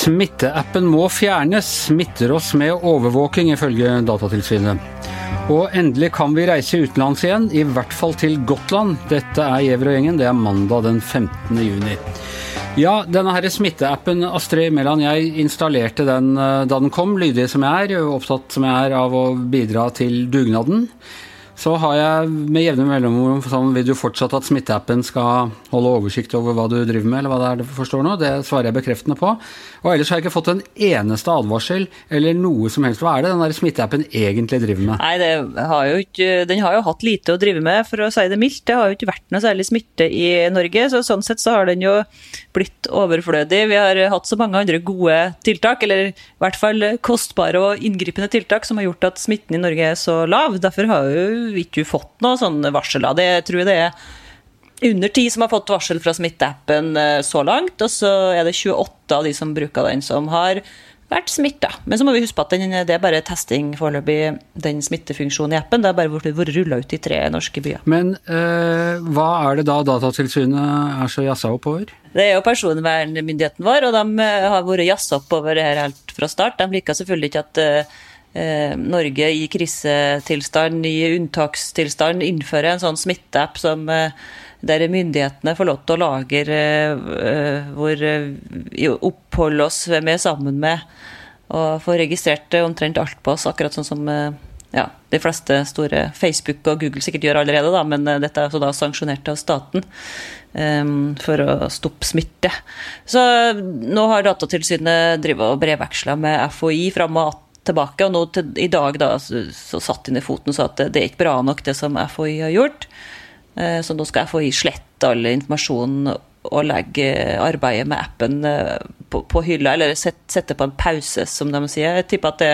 Smitteappen må fjernes, smitter oss med overvåking, ifølge Datatilsynet. Og endelig kan vi reise utenlands igjen, i hvert fall til Gotland. Dette er Gjever og gjengen, det er mandag den 15. juni. Ja, denne her smitteappen, Astrid Mæland, jeg installerte den eh, da den kom, lydig som jeg er, opptatt som jeg er av å bidra til dugnaden. Så har jeg med jevne mellomrom sånn Vil du fortsatt at smitteappen skal holde oversikt over hva du driver med, eller hva det er du forstår nå? Det svarer jeg bekreftende på. Og ellers har jeg ikke fått en eneste advarsel eller noe som helst. Hva er det den der smitteappen egentlig driver med? Nei, har ikke, Den har jo hatt lite å drive med, for å si det mildt. Det har jo ikke vært noe særlig smitte i Norge, så sånn sett så har den jo blitt overflødig. Vi har hatt så mange andre gode tiltak, eller i hvert fall kostbare og inngripende tiltak, som har gjort at smitten i Norge er så lav. Derfor har jo ikke fått noe sånn varsel av det. Jeg tror det er under ti som har fått varsel fra smitteappen eh, så langt, og så er det 28 av de som bruker den, som har vært smitta. Men så må vi huske på at den, det er bare testing foreløpig, den smittefunksjonen i appen. Det har bare vært rulla ut i tre norske byer. Men øh, hva er det da Datatilsynet er så jazza opp over? Det er jo personvernmyndigheten vår, og de eh, har vært jazza opp over det her helt fra start. De liker selvfølgelig ikke at Eh, Norge i krisetilstand, i unntakstilstand, innføre en sånn smitteapp som eh, der myndighetene får lov til å lagre eh, hvor vi oppholder oss er sammen med, og får registrert omtrent alt på oss, akkurat sånn som ja, de fleste store Facebook og Google sikkert gjør allerede, da, men dette er altså da sanksjonert av staten um, for å stoppe smitte. Så nå har Datatilsynet drevet og brevveksla med FHI fram og tilbake. Og nå til, i dag da, så, så satt de ned foten og sa at det er ikke bra nok, det som FHI har gjort. Eh, så nå skal FHI slette all informasjon og legge arbeidet med appen eh, på, på hylla, eller sette, sette på en pause, som de sier. Jeg tipper at det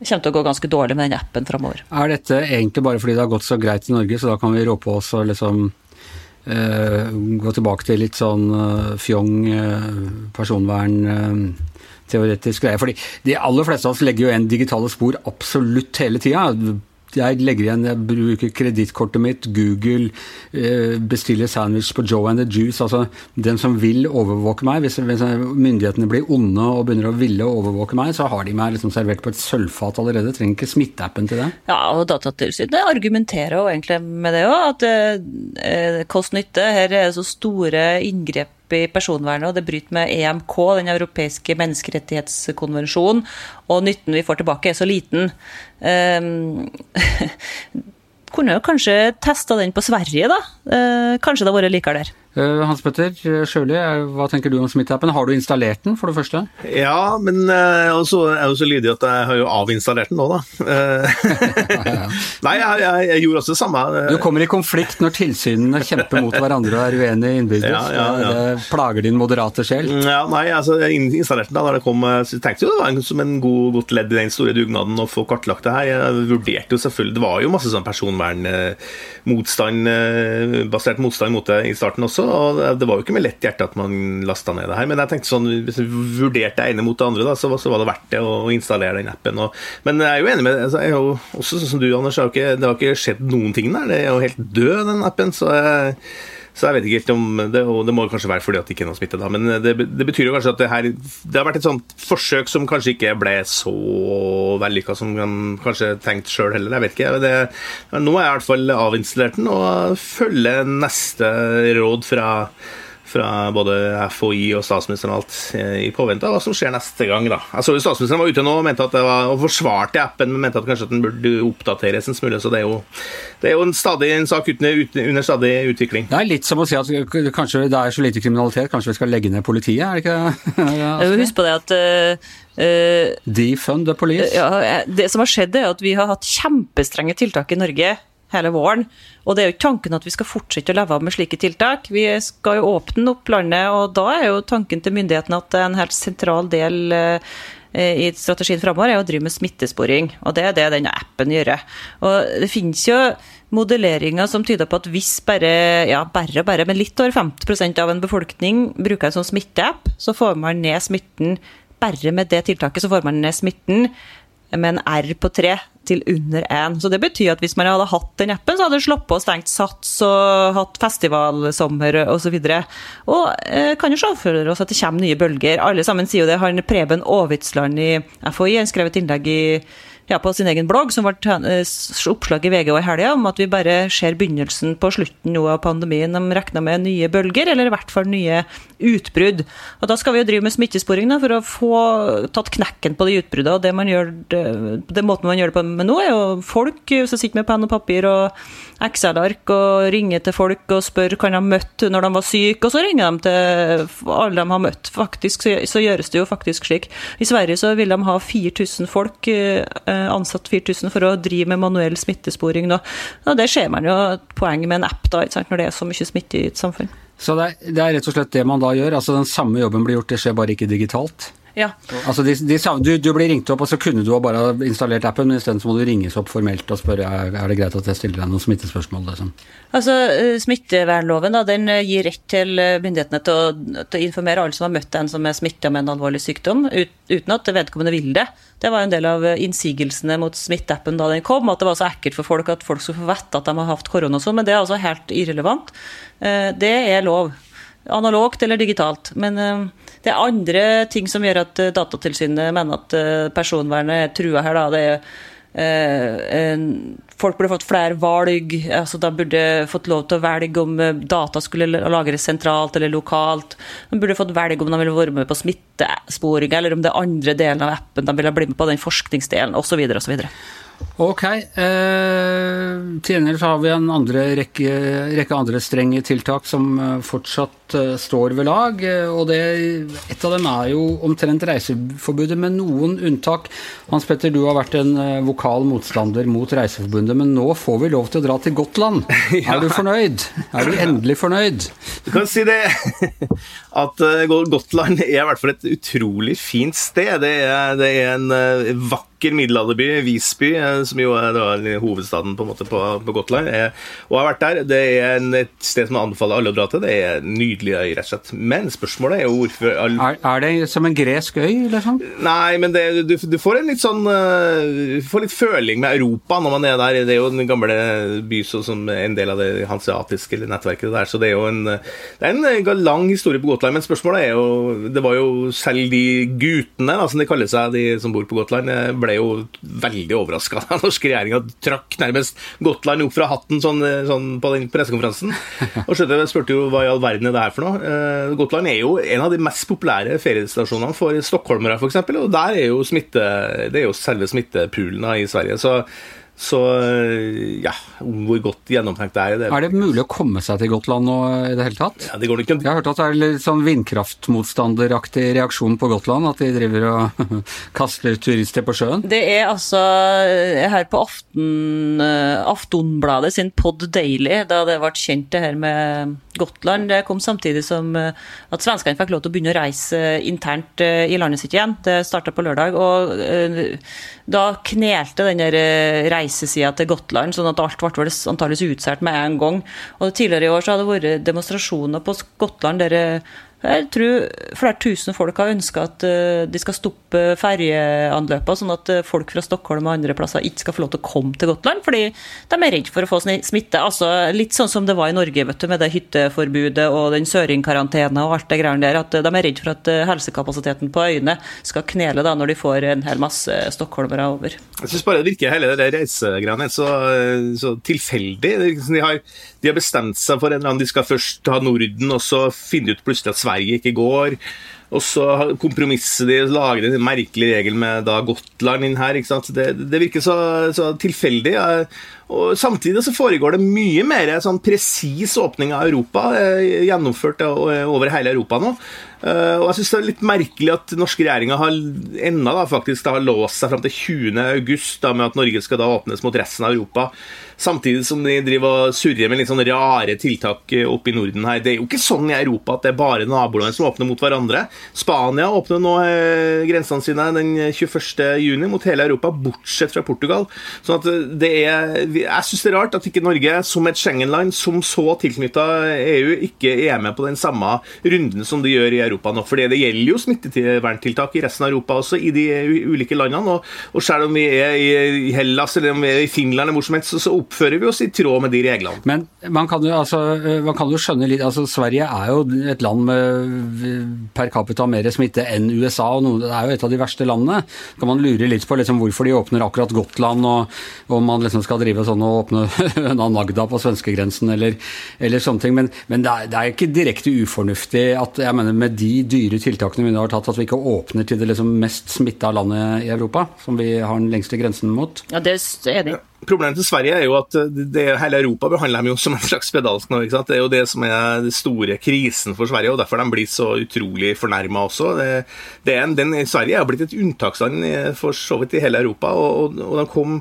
kommer til å gå ganske dårlig med den appen framover. Er dette egentlig bare fordi det har gått så greit i Norge, så da kan vi rå på oss og liksom uh, gå tilbake til litt sånn uh, fjong uh, personvern teoretisk greie. fordi de aller fleste av oss legger jo igjen digitale spor absolutt hele tida. Jeg legger igjen, jeg bruker kredittkortet mitt, Google, eh, bestiller sandwich på Joe and the Juice. altså Den som vil overvåke meg, hvis, myndighetene blir onde og begynner å ville overvåke meg, så har de meg liksom servert på et sølvfat allerede. Trenger ikke smitteappen til det. Ja, og Datatilsynet argumenterer jo egentlig med det òg, at eh, kost-nytte her er så store inngrep i personvernet, og det bryter med EMK, den europeiske menneskerettighetskonvensjonen, og nytten vi får tilbake er så liten. Um, kunne jo kanskje testa den på Sverige, da. Uh, kanskje det hadde vært likere der. Eh, Hans Petter Sjøli, hva tenker du om smitteappen? Har du installert den, for det første? Ja, men også, jeg er jo så lydig at jeg har jo avinstallert den nå, da. Nei, jeg, jeg, jeg, gjorde også det samme. Du kommer i konflikt når tilsynene kjemper mot hverandre og er uenige innbyrdes. Ja, ja, ja. Det plager din moderate sjel? Ja, nei, altså, jeg installerte den da når det kom. Så jeg tenkte jo det var en, som en god, godt ledd i den store dugnaden å få kartlagt det her. Jeg vurderte jo selvfølgelig Det var jo masse sånn personvernmotstand, basert motstand mot det i starten også også. og Det var jo ikke med lett hjerte at man lasta ned det her. Men jeg tenkte sånn, hvis jeg vurderte det ene mot det andre, da, så, så, var det verdt det å installere den appen. Og, men jeg er jo enig med deg. jeg er jo, også sånn som du, Anders, har ikke, det har ikke skjedd noen ting der. Det er jo helt død, den appen. så jeg så jeg vet ikke helt om det, og det må kanskje være fordi at det ikke er noe smitte. da, Men det, det, betyr jo kanskje at det her Det har vært et sånt forsøk som kanskje ikke ble så vellykka som man kanskje tenkte sjøl heller. Jeg vet ikke. Det, nå er jeg i hvert fall avinstallert den og følger neste råd fra fra både FHI og statsministeren og alt eh, i påvente av hva som skjer neste gang. da. Jeg så jo Statsministeren var ute nå og mente at det var, og forsvarte appen, men mente at kanskje at den burde oppdateres en smule. så Det er jo, det er jo en, stadig, en sak under, under, stadig utvikling. Det er litt som å si at kanskje det er så lite kriminalitet, kanskje vi skal legge ned politiet? er det ikke det? Husk på det at uh, Defund the police. Ja, det som har skjedd, er at vi har hatt kjempestrenge tiltak i Norge hele våren. Og det er jo ikke tanken at vi skal fortsette å leve med slike tiltak. Vi skal jo åpne opp landet, og da er jo tanken til myndighetene at en helt sentral del eh, i strategien framover er å drive med smittesporing. Og det er det denne appen gjør. Og det finnes jo modelleringer som tyder på at hvis bare, ja, bare, bare, men litt over 50% av en befolkning bruker en sånn smitteapp, så får man ned smitten bare med det tiltaket så får man ned smitten med en R på tre til under én. Så det betyr at hvis man hadde hatt den appen, så hadde det sluppet å stengt Sats og hatt festivalsommer osv. Og, så og eh, kan jo se for oss at det kommer nye bølger. Alle sammen sier jo det. Han Preben Aavitsland i FHI han skrev et innlegg i ja, på sin egen blogg, som ble eh, oppslag i VG i helga, om at vi bare ser begynnelsen på slutten nå av pandemien. De regner med nye bølger, eller i hvert fall nye utbrudd. Og Da skal vi jo drive med smittesporing da, for å få tatt knekken på de utbruddene. og det man gjør, det, det måten man gjør det på med nå, er jo folk som sitter med penn og papir og Excel-ark og ringer til folk og spør kan de har møtt når de var syke, og så ringer de til alle de har møtt. Faktisk så, gjøres det jo faktisk slik. I Sverige så vil de ha 4000 folk eh, Eh, ansatt 4000 for å drive med manuell smittesporing nå. Og det ser man jo poenget poeng med en app da, når det er så mye smitte i et samfunn. Så det er, det er, rett og slett det man da gjør? altså Den samme jobben blir gjort, det skjer bare ikke digitalt? Ja. Altså de, de, du, du, blir ringt opp, og så kunne du bare installert appen, men isteden må du ringes opp formelt og spørre er, er det greit at jeg stiller deg noen smittespørsmål. Liksom. Altså, eh, Smittevernloven da, den eh, gir rett til eh, myndighetene til å, til å informere alle som har møtt en som er smitta med en alvorlig sykdom, ut, uten at vedkommende vil det. Det var en del av innsigelsene mot smitteappen da den kom, at det var så ekkelt for folk at folk skulle få vite at de har hatt korona og sånn, men det er altså helt irrelevant. Det er lov. Analogt eller digitalt. Men det er andre ting som gjør at eh, Datatilsynet mener at eh, personvernet er trua her. Da. Det er Eh, folk burde fått flere valg. altså De burde fått lov til å velge om eh, data skulle lagres sentralt eller lokalt. De burde fått velge om de ville vært med på smittesporing, eller om det er andre delen av appen de ville blitt med på den forskningsdelen, osv. osv. Ok. Eh, til gjengjeld har vi en andre rekke, rekke, andre strenge tiltak som eh, fortsatt eh, står ved lag. Og det, et av dem er jo omtrent reiseforbudet, med noen unntak. Hans Petter, du har vært en vokal motstander mot Reiseforbundet, men nå får vi lov til å dra til Gotland. ja. Er du fornøyd? Er du endelig fornøyd? Du kan si det at uh, Gotland er i hvert fall et utrolig fint sted. Det er, det er en uh, vakker middelalderby, Visby, uh, som jo er hovedstaden på, en måte, på, på Gotland. Og har vært der. Det er et sted som jeg anbefaler alle å dra til. Det er nydelig øy, rett og slett. Men spørsmålet er jo hvorfor er, er, det som en gresk øy, liksom? Nei, men det, du, du, får en litt sånn Du får litt føling med Europa når man er der. Det er jo den gamle by som en del av det hanseatiske nettverket der, så det er jo en, det er en lang historie på Gotland. Men spørsmålet er jo Det var jo selv de gutene, da, som de kaller seg, de som bor på Gotland, eh, ble jo veldig overraska da norske regjeringa trakk nærmest Gotland opp fra hatten sånn, eh, sånn på den pressekonferansen. Og skjønte, spurte jo hva i all verden er det her for noe. Eh, Gotland er jo en av de mest populære feriestasjonene for stockholmere, f.eks. Og der er jo smitte, det er jo selve smittepoolen i Sverige. så så eh, ja, hvor godt gjennomtenkt det er. Det. Er det mulig å komme seg til Gotland nå i det hele tatt? Ja, det går ikke. Jeg har hørt at det er litt sånn vindkraftmotstanderaktig reaksjon på Gotland, at de driver og kaster turister på sjøen? Det er altså eh, her på Aften, eh, Aftonbladet sin Pod Daily, da det ble kjent det her med Gotland. Det kom samtidig som at svenskene fikk lov til å begynne å reise internt i landet sitt igjen. Det starta på lørdag. og da knelte den der reisen reisesida til Gotland, sånn at alt ble antakeligvis utsolgt med en gang. Og Tidligere i år så hadde det vært demonstrasjoner på Gotland der jeg tror flere tusen folk har ønska at eh, de skal stoppe ferjeanløpene, sånn at eh, folk fra Stockholm og andre plasser ikke skal få lov til å komme til Gotland, fordi de er redd for å få smitte. Altså, litt sånn som det var i Norge du, med det hytteforbudet og den søringkarantene og alt det greiene der. At eh, de er redd for at helsekapasiteten på øyene skal knele da når de får en hel masse stockholmere over. Jeg syns bare det virker hele det reisegreiene så, så tilfeldig. De har, de har, bestemt seg for en eller annen De skal først ha Norden, og så finne ut plutselig at Sverige ikke går. Og så kompromisser de lager en merkelig regel med da Gotland inn her. Det, det, virker så, så tilfeldig. Og Samtidig så foregår det mye mer sånn presis åpning av Europa, eh, gjennomført over hele Europa nå. Eh, og jeg synes det er litt merkelig at norske regjeringa har ennå da, faktisk da, låst seg fram til 20.8 med at Norge skal da åpnes mot resten av Europa. Samtidig som de driver og surrer med litt sånn rare tiltak oppe i Norden her. Det er jo ikke sånn i Europa at det er bare naboland som åpner mot hverandre. Spania åpner nå eh, grensene sine den 21.6 mot hele Europa, bortsett fra Portugal. Sånn at det er, Jeg syns det er rart at ikke Norge, som et Schengen-land, som så tilknytta EU, ikke er med på den samme runden som de gjør i Europa nå. For det gjelder jo smitteverntiltak i resten av Europa også, i de ulike landene. Og, og selv om vi er i Hellas eller om vi er i Finland, eller hvor som helst, så, så oppfører vi oss i tråd med de reglene. Men man kan jo, altså, man kan jo skjønne litt altså Sverige er jo et land med per capita mer smitte enn USA, og noe, det er jo et av de verste landene. Kan man lure litt på liksom, hvorfor de åpner akkurat Gotland, og om man liksom skal drive sånn og åpne Nagda på svenskegrensen eller, eller sånne ting. Men, men det, er, det, er, ikke direkte ufornuftig at jeg mener med de dyre tiltakene vi nå har tatt, at vi ikke åpner til det liksom mest smitta landet i Europa, som vi har den lengste grensen mot. Ja, det er enig Problemet til Sverige er jo at det, hele Europa behandler dem jo som en slags spedalsk nå. ikke sant? Det er jo det som er den store krisen for Sverige, og derfor de blir så utrolig fornærma også. Det, det en, den, Sverige er blitt et unntaksland for så vidt i hele Europa, og, og, og de kom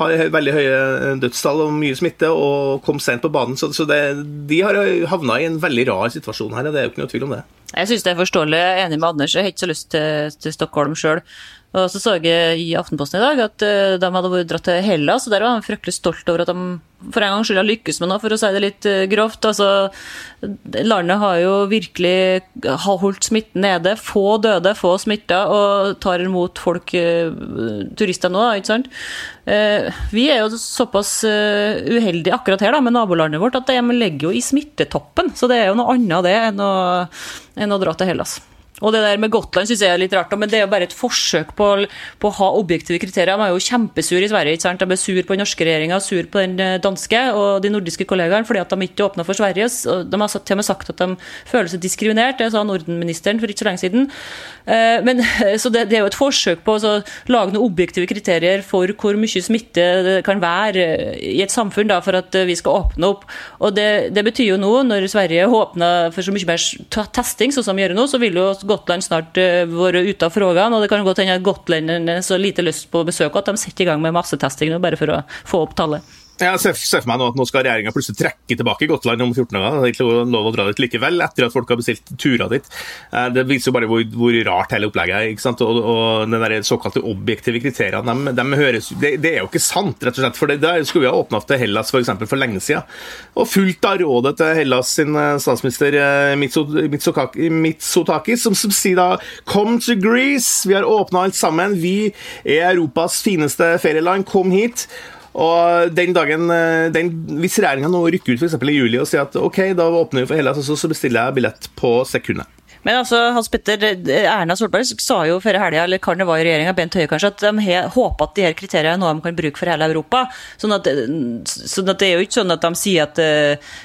har veldig høye dødstall og mye smitte og kom sent på banen. Så, så det, de har havna i en veldig rar situasjon her, og det er jo ikke noe tvil om det. Jeg syns det er forståelig. Jeg er enig med Anders. Jeg har ikke så lyst til, til Stockholm sjøl. Og så så jeg i Aftenposten i dag at uh, de hadde dratt til Hellas, og der var de fryktelig stolt over at de for en gangs skyld har lykkes med noe, for å si det litt uh, grovt. Altså, landet har jo virkelig holdt smitten nede. Få døde, få smitta, og tar imot folk, uh, turister nå, ikke sant. vi er jo såpass uheldige akkurat her da, med nabolandet vårt at de ligger jo i smittetoppen. Så det er jo noe annet det enn å, enn å dra til Hellas. Og det der med Gotland syns jeg er litt rart, men det er jo bare et forsøk på, på å ha objektive kriterier. De er jo kjempesure i Sverige. ikke sant? De er sur på den norske regjeringa, sur på den eh, danske og de nordiske kollegaene fordi at de ikke åpna for Sverige. De har til og med sagt at de føler seg diskriminert, det sa Norden-ministeren for ikke så lenge siden. Eh, men, så det, det er jo et forsøk på å lage noen objektive kriterier for hvor mye smitte det kan være i et samfunn da, for at vi skal åpne opp. Og det, det betyr jo nå, når Sverige åpner for så mye mer testing, sånn som vi gjør nå, så vil jo Gotland snart uh, vært ute av frågan, og det kan godt hende at gotlenderne har så lite lyst på besøk at de setter i gang med massetesting nå, bare for å få opp tallet. Jeg ser for meg nå at nå skal regjeringa plutselig trekke tilbake Gotland om 14 dager. Det er ikke lov å dra dit likevel, etter at folk har bestilt turer dit. Eh, det viser jo bare hvor, hvor rart hele opplegget er. ikke sant? Og, og den der såkalte objektive kriteriene, de, de høres, det, det, er jo ikke sant, rett og slett. For det, der skulle vi ha åpna til Hellas for, eksempel, for lenge siden. Og fulgt av rådet til Hellas sin eh, statsminister eh, Mitsotakis, som, som sier da Come to Greece! Vi har åpna alt sammen. Vi er Europas fineste ferieland. Kom hit. Og den dagen, eh, den, Hvis regjeringa nå rykker ut for i juli og sier at ok, da åpner vi for Hellas, så, så bestiller jeg billett på sekundet. Men altså, Hans Petter, Erna Solberg sa jo før helga, eller Karne var i regjeringa, Bent Høie kanskje, at de håper at de her kriteriene er noe de kan bruke for hele Europa. Sånn at, sånn at, Det er jo ikke sånn at de sier at uh,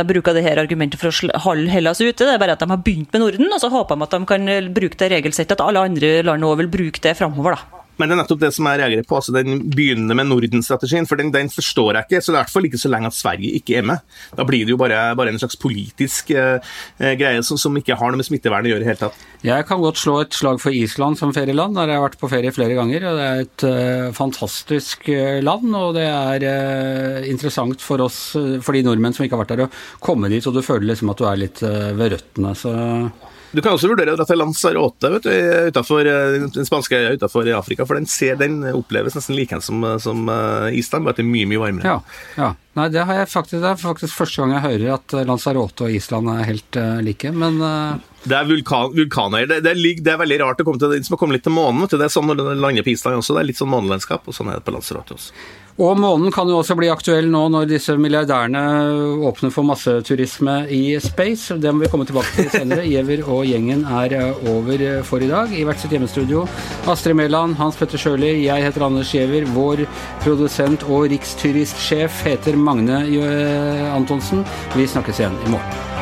de bruker det her argumentet for å holde Hellas ute. Det er bare at de har begynt med Norden, og så håper de at de kan bruke det regelsettet, at alle andre land òg vil bruke det framover. da. Men det er nettopp det som jeg reagerer på. altså Den begynner med Norden-strategien, for den, den, forstår jeg ikke. Så det er i hvert fall ikke så lenge at Sverige ikke er med. Da blir det jo bare, bare en slags politisk eh, eh greie som, som, ikke har noe med smittevern å gjøre i det hele tatt. Jeg kan godt slå et slag for Island som ferieland. Der jeg har vært på ferie flere ganger. og Det er et uh, fantastisk uh, land, og det er uh, interessant for oss, for de nordmenn som ikke har vært der, å komme dit, og du føler liksom at du er litt ved røttene. så... Du kan også vurdere å dra til Lanzarote, vet du, utenfor, eh, den spanske øya utenfor Afrika. For den, ser, den oppleves nesten like som, som eh, Island, bare at det er mye mye varmere. Ja, ja. Nei, det, har jeg faktisk, det er faktisk første gang jeg hører at Lanzarote og Island er helt uh, like, men uh... Det er vulkan, vulkaner. Det, det, er, det, er, veldig rart å komme til det som å komme litt til månen. Det er sånn når det lander på Island også. Det er litt sånn månelandskap, og sånn er det på Lanzarote også. Og månen kan jo også bli aktuell nå når disse milliardærene åpner for masseturisme i space. Det må vi komme tilbake til senere. Giæver og gjengen er eh, over for i dag. I hvert sitt hjemmestudio Astrid Mæland, Hans Petter Sjøli, jeg heter Anders Giæver. Vår produsent og riksturistsjef heter Magne eh, Antonsen. Vi snakkes igjen i morgen.